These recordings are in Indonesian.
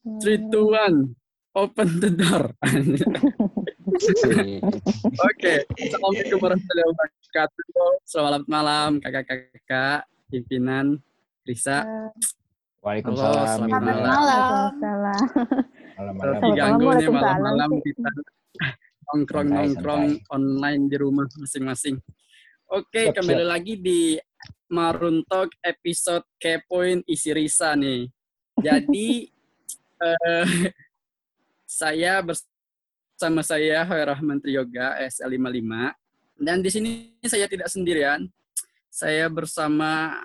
Three, two, one. Open the door. Oke, Assalamualaikum warahmatullahi wabarakatuh. Selamat malam kakak-kakak, pimpinan Risa. Waalaikumsalam. Selamat malam. Waalaikumsalam. Malam-malam. Terus diganggu nih malam-malam kita nongkrong-nongkrong online di rumah masing-masing. Oke, kembali lagi di Marun Talk episode Kepoin isi Risa nih. Jadi eh, saya bersama saya Hoirah Menteri Yoga SL55 dan di sini saya tidak sendirian. Saya bersama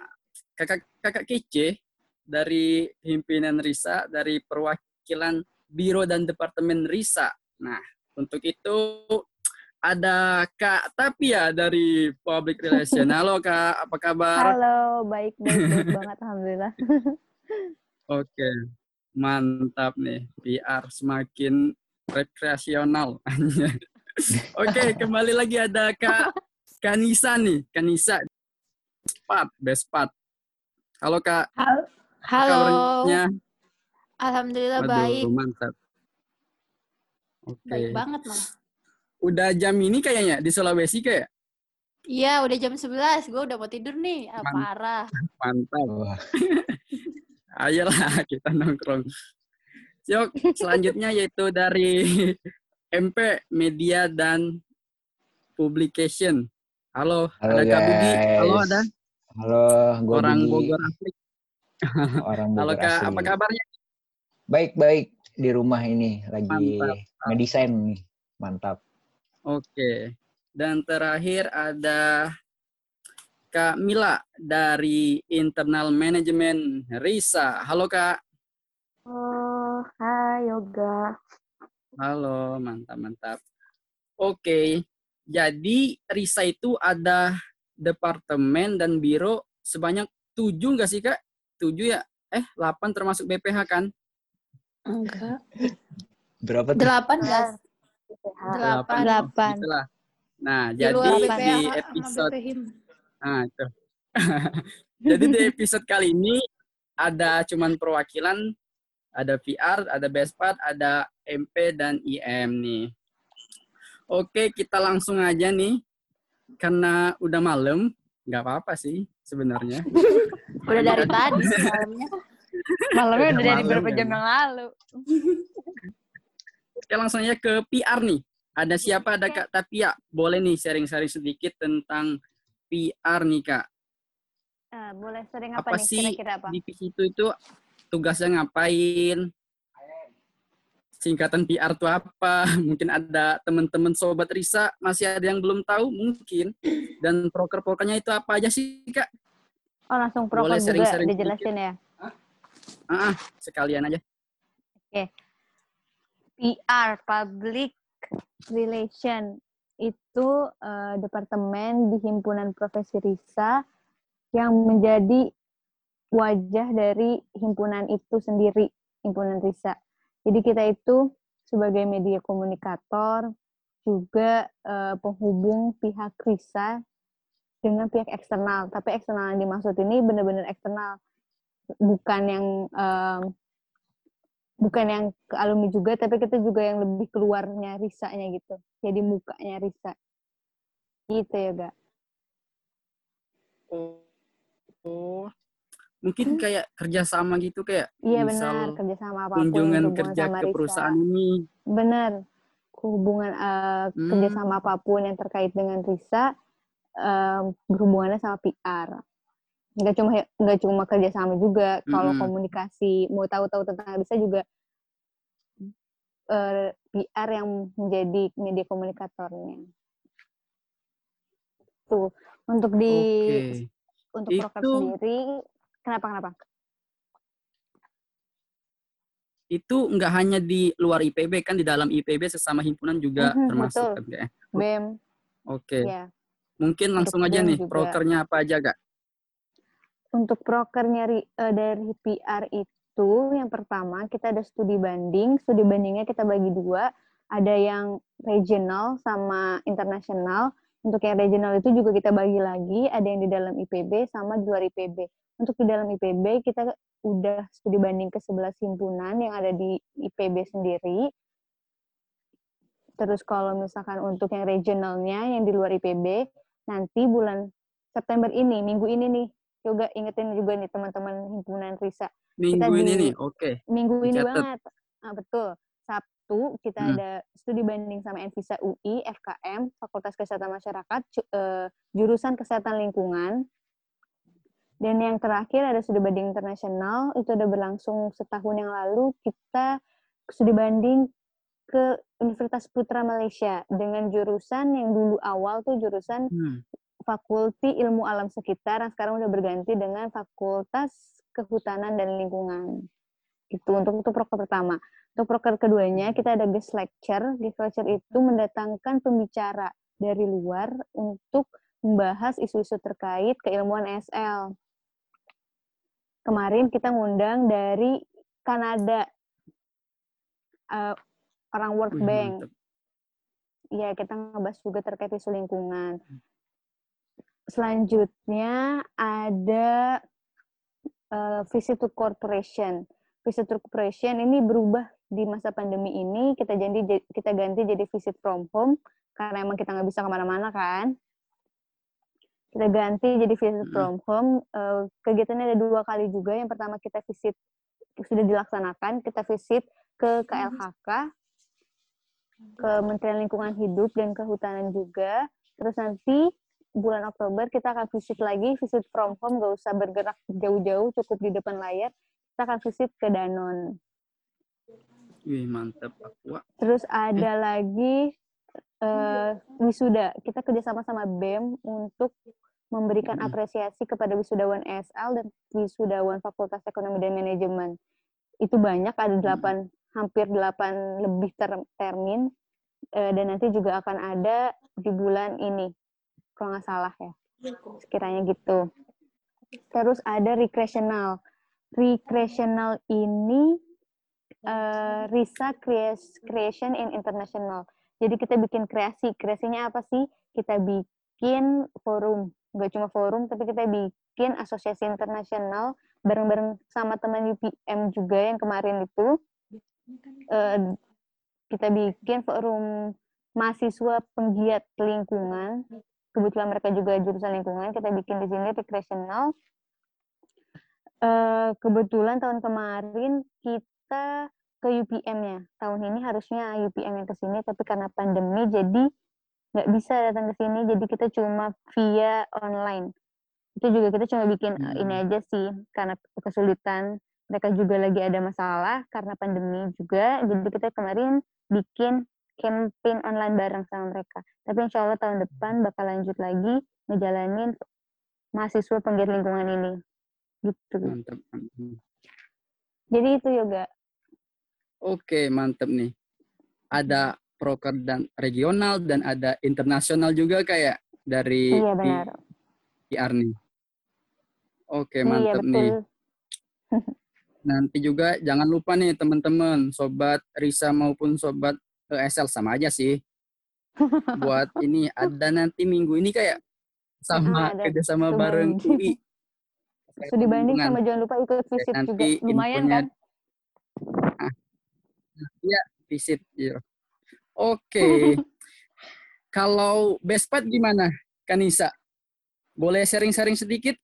kakak-kakak kece dari pimpinan Risa dari perwakilan Biro dan Departemen Risa. Nah, untuk itu ada Kak Tapia dari Public Relation. Halo Kak, apa kabar? Halo, baik, baik, baik banget, alhamdulillah. Oke, mantap nih. PR semakin rekreasional. Oke, kembali lagi ada Kak Kanisa nih. Kanisa. Pat, best Pat. Halo Kak, Halo. Halo. kabarnya? Alhamdulillah Waduh, baik. mantap. Oke. Baik banget malah. Udah jam ini kayaknya di Sulawesi kayak Iya, udah jam 11. Gue udah mau tidur nih. Ah, Man- parah. mantap. Ayolah kita nongkrong. Yuk, selanjutnya yaitu dari MP Media dan Publication. Halo, Halo, ada Kak Budi. Halo, ada Halo, gua orang Budi, Bogor asli. Orang Halo Bogor Kak, asli. apa kabarnya? Baik, baik. Di rumah ini lagi Mantap. ngedesain nih. Mantap. Oke. Dan terakhir ada Kak Mila dari Internal Management Risa. Halo Kak. Oh, hai Yoga. Halo, mantap mantap. Oke, jadi Risa itu ada departemen dan biro sebanyak tujuh nggak sih kak? Tujuh ya? Eh, 8 termasuk BPH kan? Enggak. Berapa tuh? Delapan guys. Delapan. Delapan. Itulah. Nah, Di jadi di episode. Nah, itu. Jadi di episode kali ini ada cuman perwakilan, ada PR, ada Bespat, ada MP dan IM nih. Oke, kita langsung aja nih. Karena udah malam, nggak apa-apa sih sebenarnya. Udah dari tadi malamnya. Malamnya udah dari ya. jam yang lalu. Oke, langsung aja ke PR nih. Ada siapa? Ada Kak Tapia. Boleh nih sharing-sharing sedikit tentang PR nih, Kak. Nah, boleh sering apa, Apa nih? sih Kira-kira apa? divisi itu itu tugasnya ngapain? Singkatan PR itu apa? Mungkin ada teman-teman sobat Risa masih ada yang belum tahu mungkin. Dan proker-prokernya itu apa aja sih kak? Oh, langsung program Boleh juga sering-sering dijelasin ya. Ah, ah, sekalian aja. PR, Public Relation, itu eh, departemen di himpunan profesi Risa yang menjadi wajah dari himpunan itu sendiri, himpunan Risa. Jadi kita itu sebagai media komunikator, juga eh, penghubung pihak Risa dengan pihak eksternal. Tapi eksternal yang dimaksud ini benar-benar eksternal, bukan yang em, bukan yang ke alumni juga, tapi kita juga yang lebih keluarnya Risa-nya gitu. Jadi mukanya Risa. Gitu ya, Ga. Oh, oh. mungkin kayak kerjasama gitu kayak. Iya misal benar, kerjasama yang kunjungan kerja sama ke Risa. perusahaan ini. Benar. Hubungan eh, Hmm. kerjasama apa pun yang terkait dengan Risa eh, berhubungannya sama PR. Nggak cuma nggak cuma kerjasama juga, kalau Mm-mm. komunikasi mau tahu-tahu tentang Risa juga eh, PR yang menjadi media komunikatornya. Tuh, untuk di Oke. untuk program Itu- sendiri kenapa kenapa? Itu nggak hanya di luar IPB kan di dalam IPB sesama himpunan juga Mhm, termasuk betul. kan kayak. BEM Oke. ya. Mungkin langsung Untuk aja BEM nih juga. prokernya apa aja kak? Untuk prokernya ri- eh, dari PR itu yang pertama kita ada studi banding. Studi bandingnya kita bagi dua. Ada yang regional sama internasional. Untuk yang regional itu juga kita bagi lagi. Ada yang di dalam IPB sama di luar IPB. untuk di dalam IPB kita udah studi banding ke 11 himpunan yang ada di IPB sendiri. Terus kalau misalkan untuk yang regionalnya yang di luar IPB, nanti bulan September ini, minggu ini nih, juga ingetin juga nih teman-teman himpunan Risa. Minggu di- ini nih, oke. Minggu ini Dicatat. banget. Ah, betul. Sabtu kita Hmm. ada studi banding sama Envisa UI, FKM, Fakultas Kesehatan Masyarakat, eh, jurusan Kesehatan Lingkungan. Dan yang terakhir ada studi banding internasional, itu udah berlangsung setahun yang lalu. Kita studi banding ke Universitas Putra Malaysia dengan jurusan yang dulu awal tuh jurusan Hmm. Fakulti Ilmu Alam Sekitar yang sekarang udah berganti dengan Fakultas Kehutanan dan Lingkungan. Itu untuk itu proker pertama. Untuk proker keduanya kita ada guest lecture. Guest lecture itu mendatangkan pembicara dari luar untuk membahas isu-isu terkait keilmuan SL. Kemarin kita ngundang dari Kanada eh, orang World Bank. Ya, kita ngebahas juga terkait isu lingkungan. Selanjutnya ada eh, visit to corporation. Visit to corporation ini berubah di masa pandemi ini. Kita janji kita ganti jadi visit from home karena emang kita nggak bisa ke mana-mana kan. Kita ganti jadi visit from home. Eh, kegiatannya ada dua kali juga. Yang pertama kita visit sudah dilaksanakan. Kita visit ke KLHK, Kementerian Lingkungan Hidup dan Kehutanan juga. Terus nanti bulan Oktober kita akan visit lagi, visit from home, nggak usah bergerak jauh-jauh, cukup di depan layar. Kita akan visit ke Danon. Wih, mantep. Aqua. Terus ada lagi eh, wisuda. Kita kerjasama sama BEM untuk memberikan apresiasi kepada wisudawan ESL dan wisudawan Fakultas Ekonomi dan Manajemen. Itu banyak, ada delapan, hampir delapan lebih ter- termin. Eh, dan nanti juga akan ada di bulan ini, kalau nggak salah ya. Sekiranya gitu. Terus ada recreational. Recreational ini eh, Risa Creation in International. Jadi kita bikin kreasi. Kreasinya apa sih? Kita bikin forum. Nggak cuma forum, tapi kita bikin asosiasi internasional bareng-bareng sama teman UPM juga yang kemarin itu. Eh, kita bikin forum mahasiswa penggiat lingkungan. Kebetulan mereka juga jurusan lingkungan. Kita bikin di sini recreational. Eh, kebetulan tahun kemarin kita ke UPM-nya. Tahun ini harusnya UPM yang ke sini, tapi karena pandemi jadi nggak bisa datang ke sini, jadi kita cuma via online. Itu juga kita cuma bikin eh, ini Hmm. aja sih, karena kesulitan. Mereka juga lagi ada masalah karena pandemi juga, jadi kita kemarin bikin campaign online bareng sama mereka. Tapi insya Allah tahun depan bakal lanjut lagi ngejalanin mahasiswa penggiat lingkungan ini. Gitu. Mantep. Jadi itu yoga. Oke, mantep nih. Ada proker dan regional dan ada internasional juga kayak dari Iya benar. PR nih. Oke, Iya mantep nih. betul. Nanti juga jangan lupa nih teman-teman, sobat Risa maupun sobat ESL sama aja sih. Buat ini ada nanti minggu ini kayak sama Ah, ada kerjasama bareng. UI. Studi banding sama jangan lupa ikut visit juga. nanti Lumayan infonya- kan? Iya, visit. Iya. Oke. Kalau Bespat gimana, Kanisa? Boleh sharing-sharing sedikit?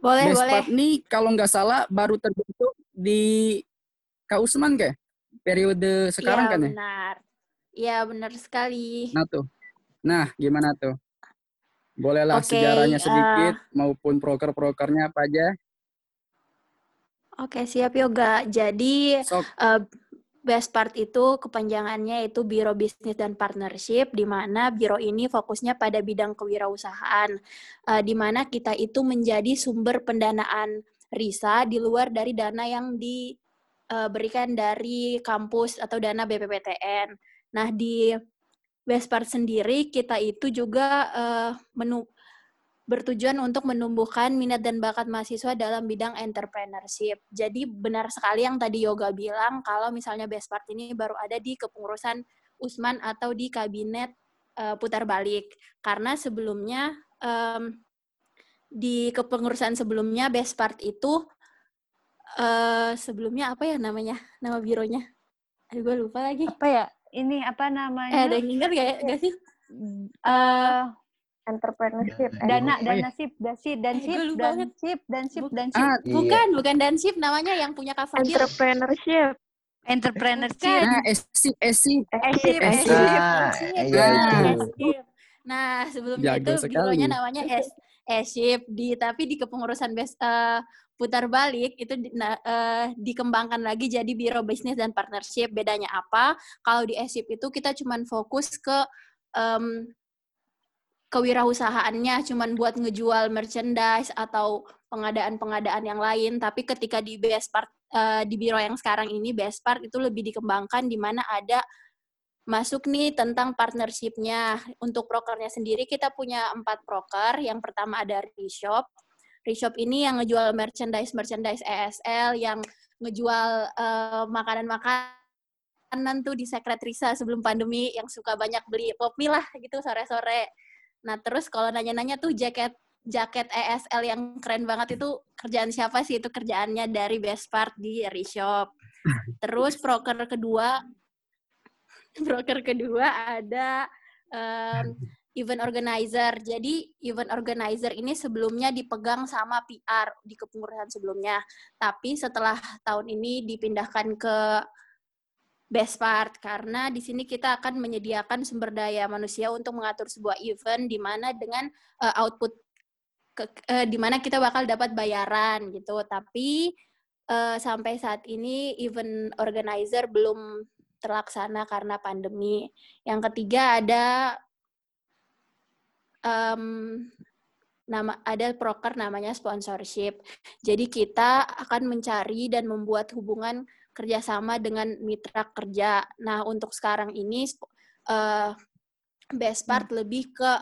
Boleh, boleh. Bespat nih kalau nggak salah baru terbentuk di Kak Usman kayak periode sekarang Iya, kan ya? benar. Iya, benar sekali. Nah tuh. Nah, gimana tuh? Bolehlah Oke, sejarahnya eh, sedikit maupun proker-prokernya apa aja. Oke, siap Yoga. Jadi, Sok. eh, Best Part itu kepanjangannya itu Biro Bisnis dan Partnership, di mana biro ini fokusnya pada bidang kewirausahaan, eh, di mana kita itu menjadi sumber pendanaan RISA di luar dari dana yang diberikan dari kampus atau dana BPPTN. Nah, di Best Part sendiri kita itu juga eh, menu bertujuan untuk menumbuhkan minat dan bakat mahasiswa dalam bidang entrepreneurship. Jadi benar sekali yang tadi Yoga bilang kalau misalnya Best Part ini baru ada di kepengurusan Usman atau di kabinet eh, putar balik. Karena sebelumnya em, di kepengurusan sebelumnya best part itu eh sebelumnya apa ya namanya? Nama bironya? Aduh, gue lupa lagi. Apa ya? Ini apa Eh, namanya? ada yang ingat gak, gak sih? Eh, Entrepreneurship. Dana- eh. dana, ya? sip, dasip, dan Eh, sip, dan banget. sip, dan sip, dan sip. Ah, Iya. Bukan, bukan Dansip namanya yang punya Kak Fadil. Entrepreneurship. Entrepreneurship. nah, esip, esip. Esip, Eh. Nah, sebelumnya Jago itu sekali. bironya namanya S Esip di tapi di kepengurusan bes, eh, putar balik itu di- eh, dikembangkan lagi jadi biro bisnis dan partnership. Bedanya apa? Kalau di Esip itu kita cuman fokus ke em, kewirausahaannya cuman buat ngejual merchandise atau pengadaan-pengadaan yang lain, tapi ketika di Best Part eh, di biro yang sekarang ini Best Part itu lebih dikembangkan di mana ada masuk nih tentang partnership-nya. Untuk prokernya sendiri kita punya empat proker. Yang pertama ada Reshop. Reshop ini yang ngejual merchandise-merchandise ESL, yang ngejual eh, makanan-makanan tuh di Secret Risa sebelum pandemi, yang suka banyak beli pop lah gitu sore-sore. Nah terus kalau nanya-nanya tuh jaket jaket ESL yang keren banget itu kerjaan siapa sih? Itu kerjaannya dari Best Part di Reshop. Terus proker kedua broker kedua ada em, event organizer. Jadi event organizer ini sebelumnya dipegang sama PR di kepengurusan sebelumnya. Tapi setelah tahun ini dipindahkan ke Best Part karena di sini kita akan menyediakan sumber daya manusia untuk mengatur sebuah event di mana dengan eh, output ke, eh, di mana kita bakal dapat bayaran gitu. Tapi eh, sampai saat ini event organizer belum terlaksana karena pandemi. Yang ketiga ada em, nama ada proker namanya sponsorship. Jadi kita akan mencari dan membuat hubungan kerjasama dengan mitra kerja. Nah untuk sekarang ini eh, Best Part lebih ke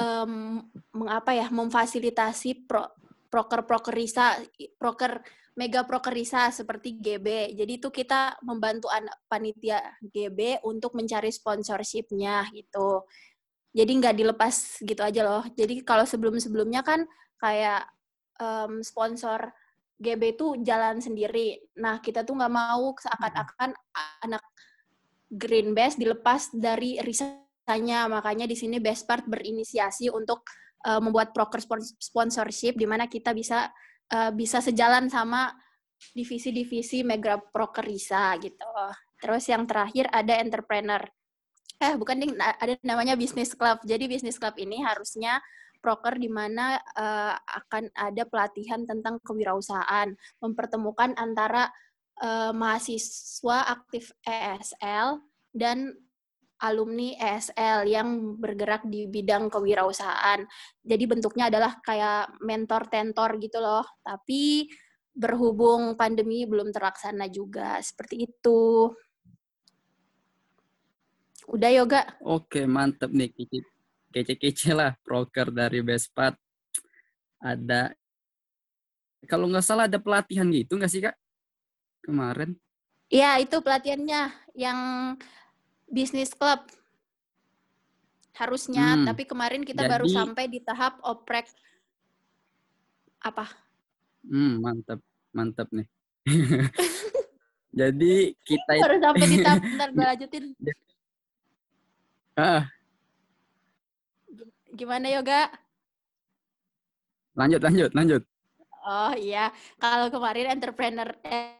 em, mengapa ya memfasilitasi pro, proker-proker risa, proker mega proker risa seperti GB. Jadi itu kita membantu anak panitia GB untuk mencari sponsorshipnya gitu. Jadi nggak dilepas gitu aja loh. Jadi kalau sebelum-sebelumnya kan kayak em, sponsor GB itu jalan sendiri. Nah kita tuh nggak mau seakan-akan anak Green Best dilepas dari risanya. Makanya di sini Best Part berinisiasi untuk eh, membuat proker spons- sponsorship di mana kita bisa eh, bisa sejalan sama divisi-divisi Mega Proker Risa gitu. Terus yang terakhir ada entrepreneur. Eh bukan ding, ada namanya business club. Jadi business club ini harusnya proker di mana eh, akan ada pelatihan tentang kewirausahaan, mempertemukan antara eh, mahasiswa aktif ESL dan alumni ESL yang bergerak di bidang kewirausahaan. Jadi bentuknya adalah kayak mentor-tentor gitu loh. Tapi berhubung pandemi belum terlaksana juga. Seperti itu. Udah yoga. Oke, mantep nih. Kece- Kece-kece lah proker dari Bespat. Ada, kalau nggak salah ada pelatihan gitu nggak sih, Kak? Kemarin. Iya, itu pelatihannya yang bisnis club. Harusnya, Hmm, tapi kemarin kita baru jadi- sampai di tahap oprek apa? Hmm, mantep. Mantep nih. Jadi kita Baru sampai di tahap, bentar gue lanjutin. ah, Gimana yoga? lanjut, lanjut, lanjut. Oh iya, kalau kemarin entrepreneur eh,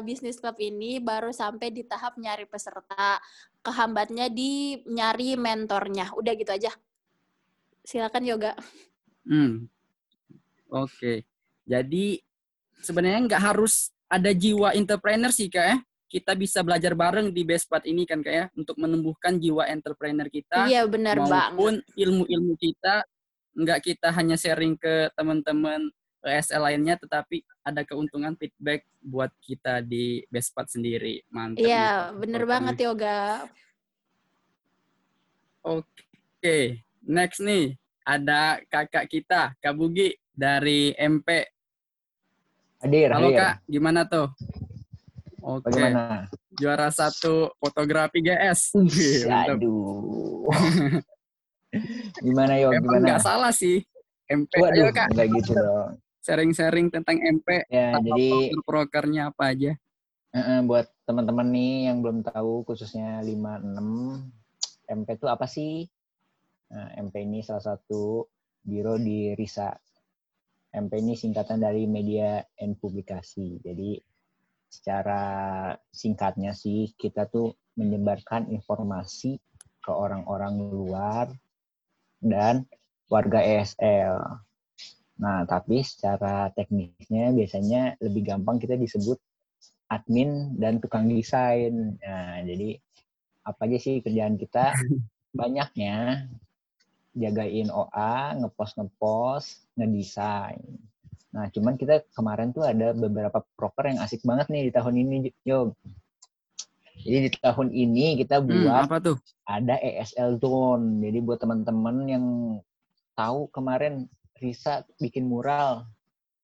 bisnis club ini baru sampai di tahap nyari peserta. Kehambatnya di nyari mentornya. Udah gitu aja. Silakan yoga. Hmm. Oke. Jadi sebenarnya nggak harus ada jiwa entrepreneur sih kak ya. Kita bisa belajar bareng di Bespat ini kan kak ya untuk menumbuhkan jiwa entrepreneur kita Iya benar banget. maupun ilmu-ilmu kita nggak kita hanya sharing ke teman-teman ESL lainnya tetapi ada keuntungan feedback buat kita di Bespat sendiri. Mantap. Iya nih, bener prokernya. banget yoga. Oke, next nih ada kakak kita, Kak Bugi dari MP. Hadir, Halo hadir. Kak, gimana tuh? Oke, Bagaimana? juara satu fotografi GS. Aduh. gimana yo? Emang Gimana? nggak salah sih. MP. Waduh, Ayo Kak, enggak gitu dong. Sharing-sharing tentang MP. Ya, jadi prokernya apa aja? buat teman-teman nih yang belum tahu khususnya 56 MP itu apa sih? Nah, MP ini salah satu biro di RISA. MP ini singkatan dari media and publikasi. Jadi secara singkatnya sih kita tuh menyebarkan informasi ke orang-orang luar dan warga ESL. Nah, tapi secara teknisnya biasanya lebih gampang kita disebut admin dan tukang desain. Nah, jadi apa aja sih kerjaan kita? Banyaknya jagain OA, ngepost-ngepost, ngedesain. Nah, cuman kita kemarin tuh ada beberapa proker yang asik banget nih di tahun ini, Yo. Jadi di tahun ini kita Hmm, buat apa tuh? ada ESL Zone. Jadi buat teman-teman yang tahu kemarin Risa bikin mural.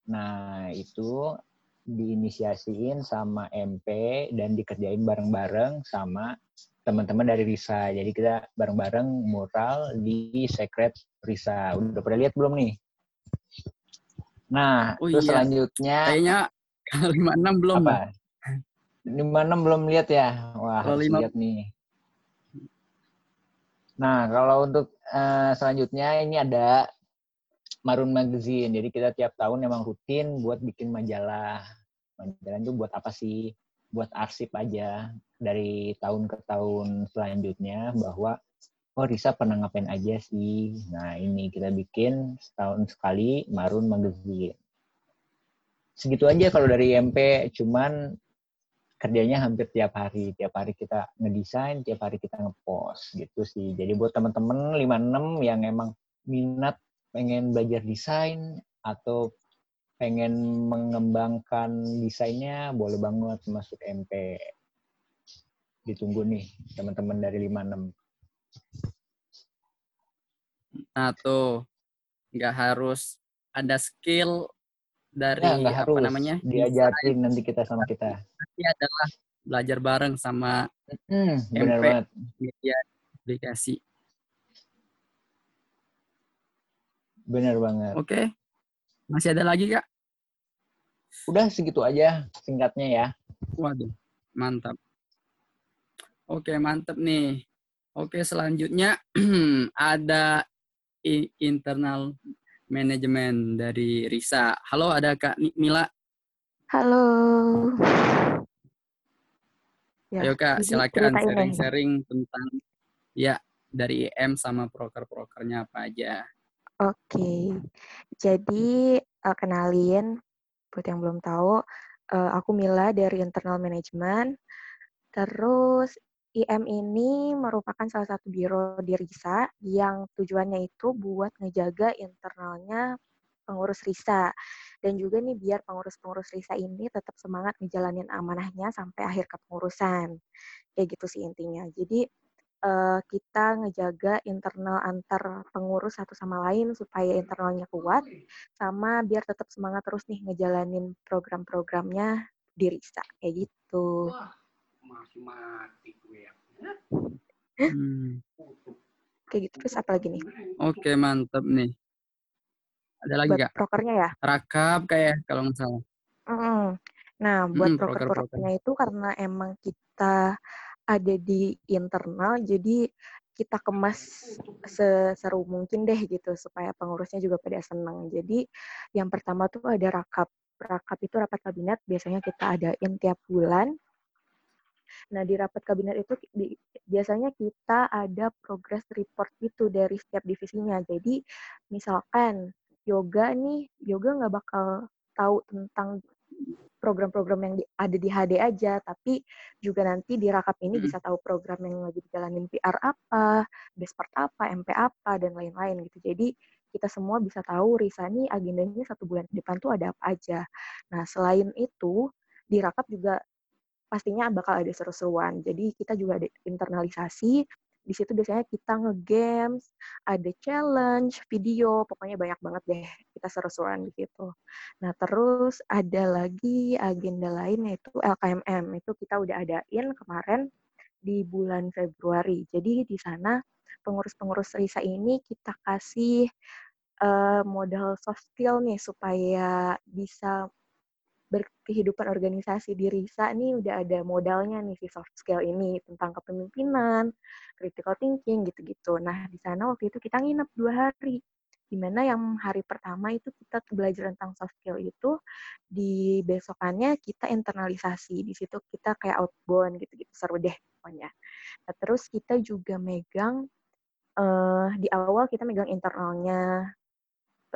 Nah, itu diinisiasiin sama MP dan dikerjain bareng-bareng sama teman-teman dari Risa. Jadi kita bareng-bareng mural di Secret Risa. Udah pada lihat belum nih? Nah, Oh terus iya. selanjutnya Kayaknya 56 belum. apa? 56 belum lihat ya? Wah, harus lihat nih. Nah, kalau untuk eh, selanjutnya ini ada Marun Magazine. Jadi kita tiap tahun emang rutin buat bikin majalah. Majalah itu buat apa sih? Buat arsip aja dari tahun ke tahun selanjutnya bahwa oh Risa pernah ngapain aja sih. Nah, ini kita bikin setahun sekali Marun Magazine. Segitu aja kalau dari MP, cuman kerjanya hampir tiap hari. Tiap hari kita ngedesain, tiap hari kita ngepost gitu sih. Jadi buat teman-teman 56 yang emang minat pengen belajar desain atau pengen mengembangkan desainnya, boleh banget masuk MP. Ditunggu nih teman-teman dari 56. Nah, tuh nggak harus ada skill dari Ya, nggak apa harus namanya? diajarin nanti kita sama kita. Tapi adalah belajar bareng sama Hmm, benar MP. banget. media aplikasi. Benar banget. Oke. Masih ada lagi, Kak? Udah segitu aja singkatnya ya. Waduh, mantap. Oke, mantap nih. Oke, selanjutnya ada internal manajemen dari Risa. Halo, ada Kak Mila. Halo. Ya, Ayo Kak, silakan sharing-sharing tentang ya dari IM sama proker-prokernya apa aja. Oke. Jadi eh, kenalin buat yang belum tahu, eh, aku Mila dari Internal Management. Terus IM ini merupakan salah satu biro di RISA yang tujuannya itu buat ngejaga internalnya pengurus RISA. Dan juga nih biar pengurus-pengurus RISA ini tetap semangat ngejalanin amanahnya sampai akhir kepengurusan. Kayak gitu sih intinya. Jadi eh, kita ngejaga internal antar pengurus satu sama lain supaya internalnya kuat, sama biar tetap semangat terus nih ngejalanin program-programnya di RISA. Kayak gitu. Hmm. Kayak gitu. Terus apa lagi nih? Oke, mantap nih. Ada lagi Buat Kak? prokernya ya? Rakap kayak kalau nggak salah. Mm-mm. Nah, buat proker-proker. proker-prokernya itu karena emang kita ada di internal, jadi kita kemas seseru mungkin deh gitu supaya pengurusnya juga pada seneng. Jadi yang pertama tuh ada rakap. Rakap itu rapat kabinet biasanya kita adain tiap bulan. Nah, di rapat kabinet itu biasanya kita ada progress report gitu dari setiap divisinya. Jadi misalkan yoga nih, yoga nggak bakal tahu tentang program-program yang di- ada di HD aja, tapi juga nanti di Rakap ini Mm. bisa tahu program yang lagi dijalanin PR apa, best part apa, MP apa, dan lain-lain gitu. Jadi kita semua bisa tahu Risa nih agendanya satu bulan ke depan tuh ada apa aja. Nah, selain itu, di Rakap juga pastinya bakal ada seru-seruan. Jadi kita juga ada internalisasi. Di situ biasanya kita nge-games, ada challenge, video, pokoknya banyak banget deh kita seru-seruan di situ. Nah, terus ada lagi agenda lain yaitu LKMM. Itu kita udah adain kemarin di bulan Februari. Jadi di sana pengurus-pengurus Risa ini kita kasih uh, modal soft skill nih supaya bisa berkehidupan organisasi di RISA nih udah ada modalnya nih si soft skill ini tentang kepemimpinan, critical thinking gitu-gitu. Nah di sana waktu itu kita nginep dua hari di mana yang hari pertama itu kita belajar tentang soft skill itu di besokannya kita internalisasi. Di situ kita kayak outbound gitu-gitu. Seru deh pokoknya. Nah, terus kita juga megang uh, di awal kita megang internalnya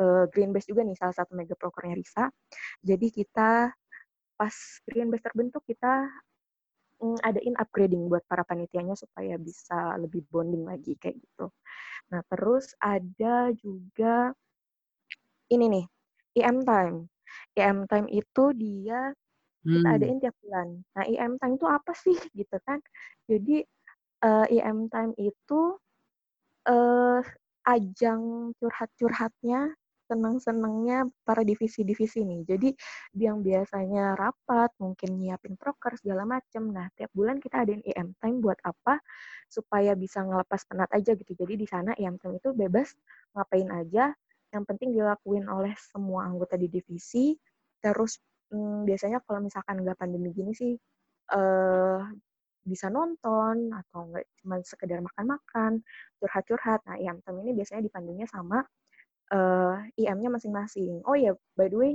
uh, Greenbase juga nih salah satu mega prokernya Risa jadi kita pas Greenbase terbentuk kita um, adain upgrading buat para panitianya supaya bisa lebih bonding lagi kayak gitu Nah, terus ada juga ini nih, IM Time. IM Time itu dia kita hmm. adain tiap bulan. Nah, IM Time itu apa sih gitu kan? Jadi uh, eh, IM Time itu uh, ajang curhat-curhatnya senang-senangnya para divisi-divisi nih. Jadi yang biasanya rapat, mungkin nyiapin proker segala macem. Nah, tiap bulan kita adain EM time buat apa? Supaya bisa ngelepas penat aja gitu. Jadi di sana EM time itu bebas ngapain aja. Yang penting dilakuin oleh semua anggota di divisi. Terus hmm, biasanya kalau misalkan nggak pandemi gini sih, uh, bisa nonton atau nggak cuma sekedar makan-makan, curhat-curhat. Nah, EM time ini biasanya dipandunya sama uh, IM-nya masing-masing. Oh ya, by the way,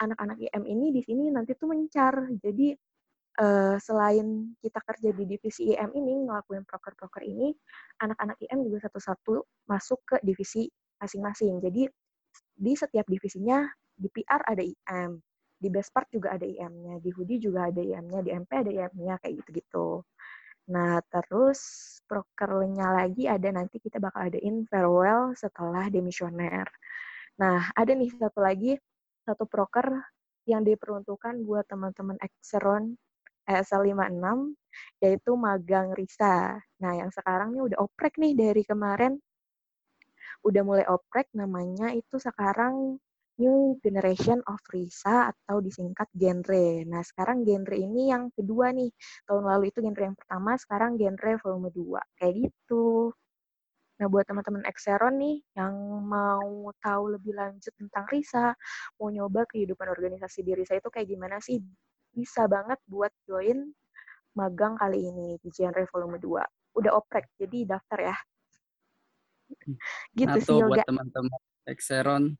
anak-anak IM ini di sini nanti tuh mencar. Jadi uh, selain kita kerja di divisi IM ini ngelakuin proker-proker ini, anak-anak IM juga satu-satu masuk ke divisi masing-masing. Jadi di setiap divisinya di PR ada IM, di best part juga ada IM-nya, di Hoodie juga ada IM-nya, di MP ada IM-nya kayak gitu-gitu. Nah, terus prokernya lagi ada nanti kita bakal adain farewell setelah demisioner. Nah, ada nih satu lagi, satu proker yang diperuntukkan buat teman-teman Exeron ESL 56, yaitu magang Risa. Nah, yang sekarang nih udah oprek nih dari kemarin. Udah mulai oprek, namanya itu sekarang New Generation of Risa atau disingkat genre. Nah, sekarang genre ini yang kedua nih. Tahun lalu itu genre yang pertama, sekarang genre volume 2. Kayak gitu. Nah, buat teman-teman Exeron nih yang mau tahu lebih lanjut tentang Risa, mau nyoba kehidupan organisasi di Risa itu kayak gimana sih? Bisa banget buat join magang kali ini di genre volume 2. Udah oprek, jadi daftar ya. Gitu nah, sih, buat teman-teman Exeron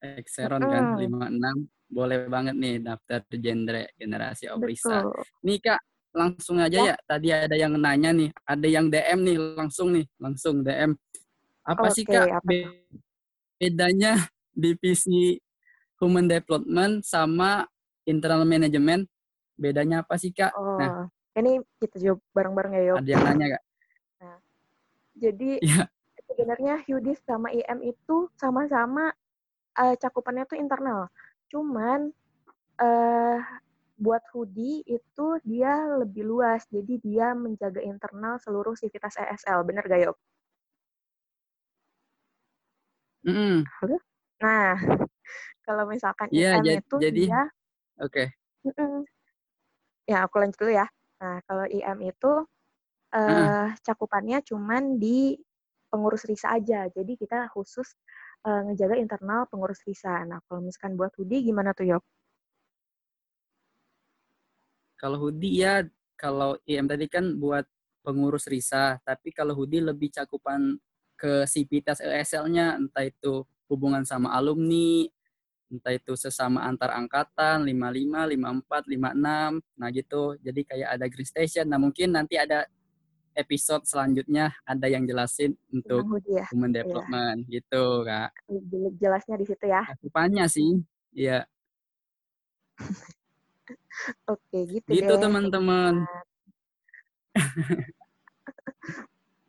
Exeron mm. kan 56 boleh banget nih daftar genre generasi Obrisa. Nih Kak, langsung aja ya. ya. Tadi ada yang nanya nih, ada yang DM nih langsung nih, langsung DM. Apa okay, sih Kak apa? bedanya divisi Human Development sama Internal Management? Bedanya apa sih Kak? Oh, nah, ini kita jawab bareng-bareng ya, Yop. Ada yang nanya Kak? Nah, jadi ya. sebenarnya Hudis sama IM itu sama-sama uh, cakupannya tuh internal. Cuman uh, buat hoodie itu dia lebih luas, jadi dia menjaga internal seluruh sivitas ESL, bener gak Yop? Mm. Nah, kalau misalkan yeah, IM itu jadi, dia, oke. Okay. ya aku lanjut dulu ya. Nah, kalau IM itu uh, uh. cakupannya cuman di pengurus RISA aja, jadi kita khusus uh, ngejaga internal pengurus visa. Nah, kalau misalkan buat hoodie gimana tuh, Yop? Kalau hoodie ya, kalau IM tadi kan buat pengurus RISA, tapi kalau hoodie lebih cakupan ke sivitas ESL-nya, entah itu hubungan sama alumni, entah itu sesama antar angkatan, 55, 54, 56, nah gitu. Jadi kayak ada green station. Nah mungkin nanti ada episode selanjutnya ada yang jelasin untuk ya. human iya. development iya. gitu kak. Jelasnya di situ ya. Cakupannya sih, iya. Oke gitu. Gitu teman-teman.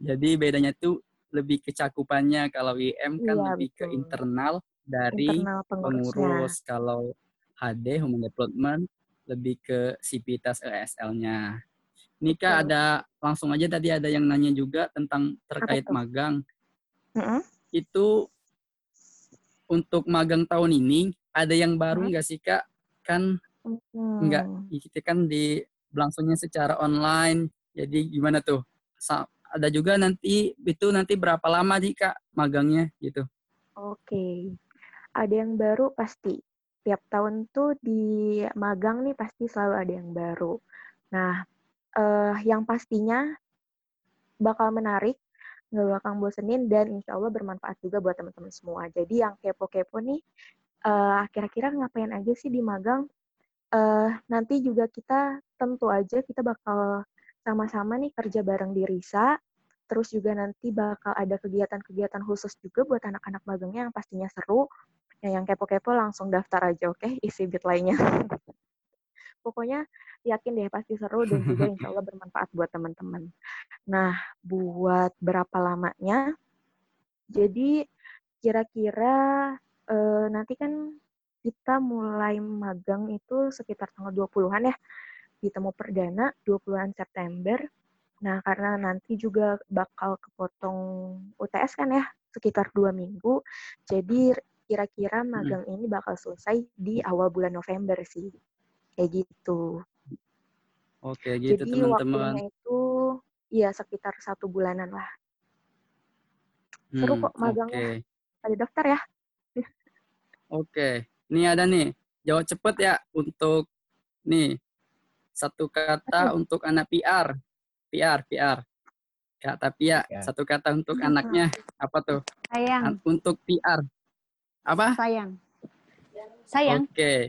Jadi bedanya tuh lebih ke cakupannya kalau IM kan iya, lebih betul. ke internal dari internal pengurus. Kalau HD human development lebih ke sivitas ESL-nya. Nika ada langsung aja tadi ada yang nanya juga tentang terkait magang. Uh-uh. Itu untuk magang tahun ini ada yang baru nggak uh sih kak? Kan uh-huh. nggak kita kan di langsungnya secara online. Jadi gimana tuh? Sa- ada juga nanti itu nanti berapa lama sih kak magangnya gitu? Oke. Ada yang baru pasti. Tiap tahun tuh di magang nih pasti selalu ada yang baru. Nah, eh, yang pastinya bakal menarik, nggak bakal bosenin, dan insya Allah bermanfaat juga buat teman-teman semua. Jadi yang kepo-kepo nih, eh, kira-kira ngapain aja sih di magang? Eh, nanti juga kita tentu aja kita bakal sama-sama nih kerja bareng di RISA, terus juga nanti bakal ada kegiatan-kegiatan khusus juga buat anak-anak magangnya yang pastinya seru. Ya, yang kepo-kepo langsung daftar aja, oke? Okay? Isi bit lainnya. Pokoknya yakin deh pasti seru dan juga insya Allah bermanfaat buat teman-teman. Nah, buat berapa lamanya? Jadi kira-kira eh, nanti kan kita mulai magang itu sekitar tanggal 20-an ya. Ditemu perdana 20-an September. Nah, karena nanti juga bakal kepotong UTS kan ya, sekitar dua minggu. Jadi kira-kira hmm. magang hmm. ini bakal selesai di awal bulan November sih. Kayak gitu. Oke, gitu teman-teman. Jadi waktunya itu ya sekitar satu bulanan lah. Seru hmm, kok magangnya. Okay. Ada daftar ya. Oke. Ini ada nih. Jawab cepet ya untuk nih satu kata untuk anak PR. PR, PR. Kak tapi ya, satu kata untuk anaknya apa tuh? Sayang. Untuk PR. Apa? Sayang. Sayang. Oke. Okay.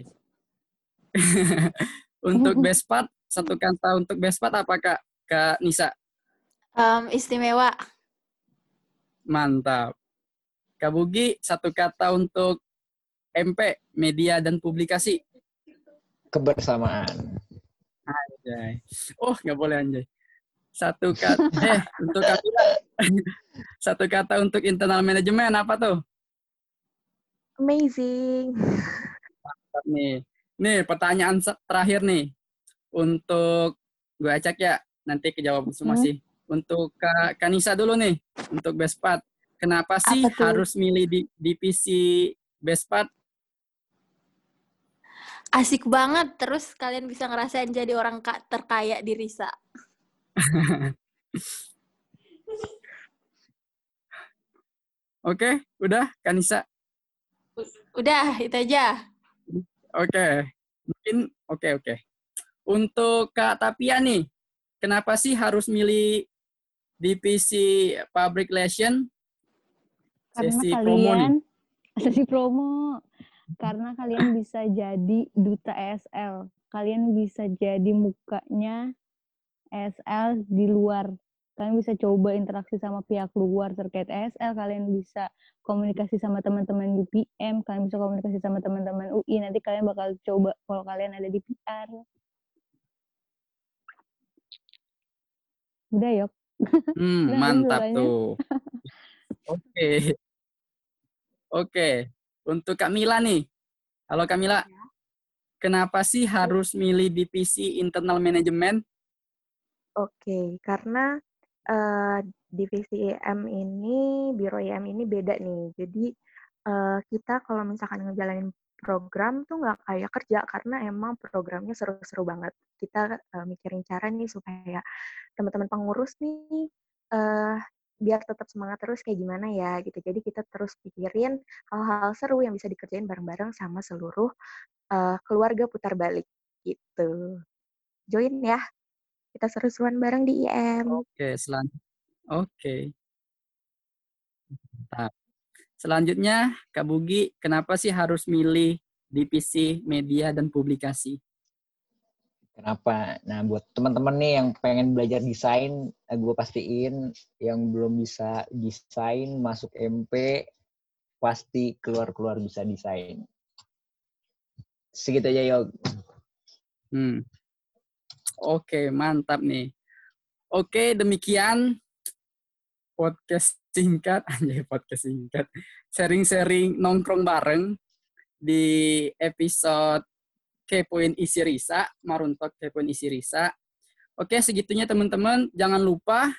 untuk best part satu kata untuk Bespat apa Kak? Kak Nisa? Um, istimewa. Mantap. Kak Bugi, satu kata untuk MP, media dan publikasi. Kebersamaan. Anjay. Oh, nggak boleh anjay. Satu kata, eh, untuk kata, satu kata untuk internal manajemen apa tuh? Amazing. Mantap nih. Nih, pertanyaan terakhir nih untuk gue acak ya nanti kejawab semua hmm. sih. Untuk Kak Kanisa dulu nih untuk best part. Kenapa sih harus milih di divisi best part? Asik banget. Terus kalian bisa ngerasain jadi orang kak terkaya di Risa. Oke, udah Kanisa? Udah, itu aja. Oke. Mungkin oke okay, oke. Okay. Untuk Kak Tapia nih, kenapa sih harus milih divisi Public Relation? Sesi Karena promo kalian, nih. Sesi promo. Karena kalian bisa jadi duta ESL. Kalian bisa jadi mukanya ESL di luar. Kalian bisa coba interaksi sama pihak luar terkait ESL. Kalian bisa komunikasi sama teman-teman UPM. Kalian bisa komunikasi sama teman-teman UI. Nanti kalian bakal coba kalau kalian ada di PR. Udah, Yok. Hmm, Udah, mantap tuh. Oke. Oke. Untuk Kak Mila nih. Halo Kak Mila. Ya. Kenapa sih harus milih divisi internal manajemen? Oke, karena uh, divisi EM ini, biro EM ini beda nih. Jadi uh, kita kalau misalkan ngejalanin program tuh nggak kayak kerja karena emang programnya seru-seru banget. Kita uh, mikirin cara nih supaya teman-teman pengurus nih uh, biar tetap semangat terus kayak gimana ya gitu. Jadi kita terus pikirin hal-hal seru yang bisa dikerjain bareng-bareng sama seluruh uh, keluarga putar balik gitu. Join ya. Kita seru-seruan bareng di IM. Oke, selanjutnya. Oke. Mantap. Selanjutnya, Kak Bugi, kenapa sih harus milih divisi media dan publikasi? Kenapa? Nah, buat teman-teman nih yang pengen belajar desain, eh, gue pastiin yang belum bisa desain masuk MP pasti keluar-keluar bisa desain. Segitu aja, Yog. Hmm. Oke, mantap nih. Oke, demikian podcast singkat, aja podcast singkat, sharing-sharing nongkrong bareng di episode Kepoin Isi Risa, Maruntok Kepoin Isi Risa. Oke, segitunya teman-teman. Jangan lupa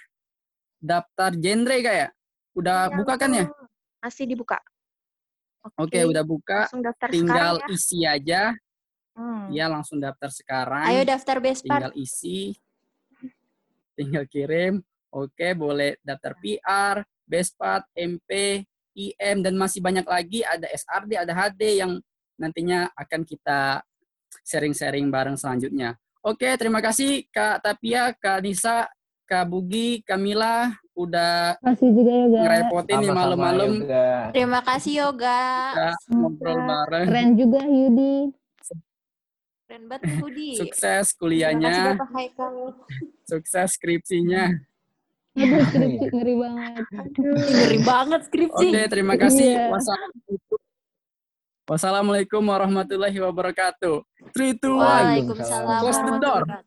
daftar genre kayak. Udah ya, buka kan ya? Masih dibuka. Oke, Oke udah buka. Tinggal ya. isi aja. Hmm. Ya, langsung daftar sekarang. Ayo daftar Bespar. Tinggal isi. Tinggal kirim. Oke, boleh daftar PR, Bespat, MP, IM dan masih banyak lagi ada SRD, ada HD yang nantinya akan kita sharing-sharing bareng selanjutnya. Oke, terima kasih Kak Tapia, Kak Nisa, Kak Bugi, Kamila udah juga ya, ngerepotin nih malam-malam. Terima kasih Yoga. kita ngobrol bareng. Keren juga Yudi. Keren banget nih, Budi. Sukses Terima kasih kuliahnya, sukses skripsinya. Aduh, skripsi ngeri banget. Ngeri banget skripsi. Oke, terima kasih. Iya. Wassalamualaikum. Wassalamualaikum warahmatullahi wabarakatuh. 3, 2, 1. Waalaikumsalam Close the door.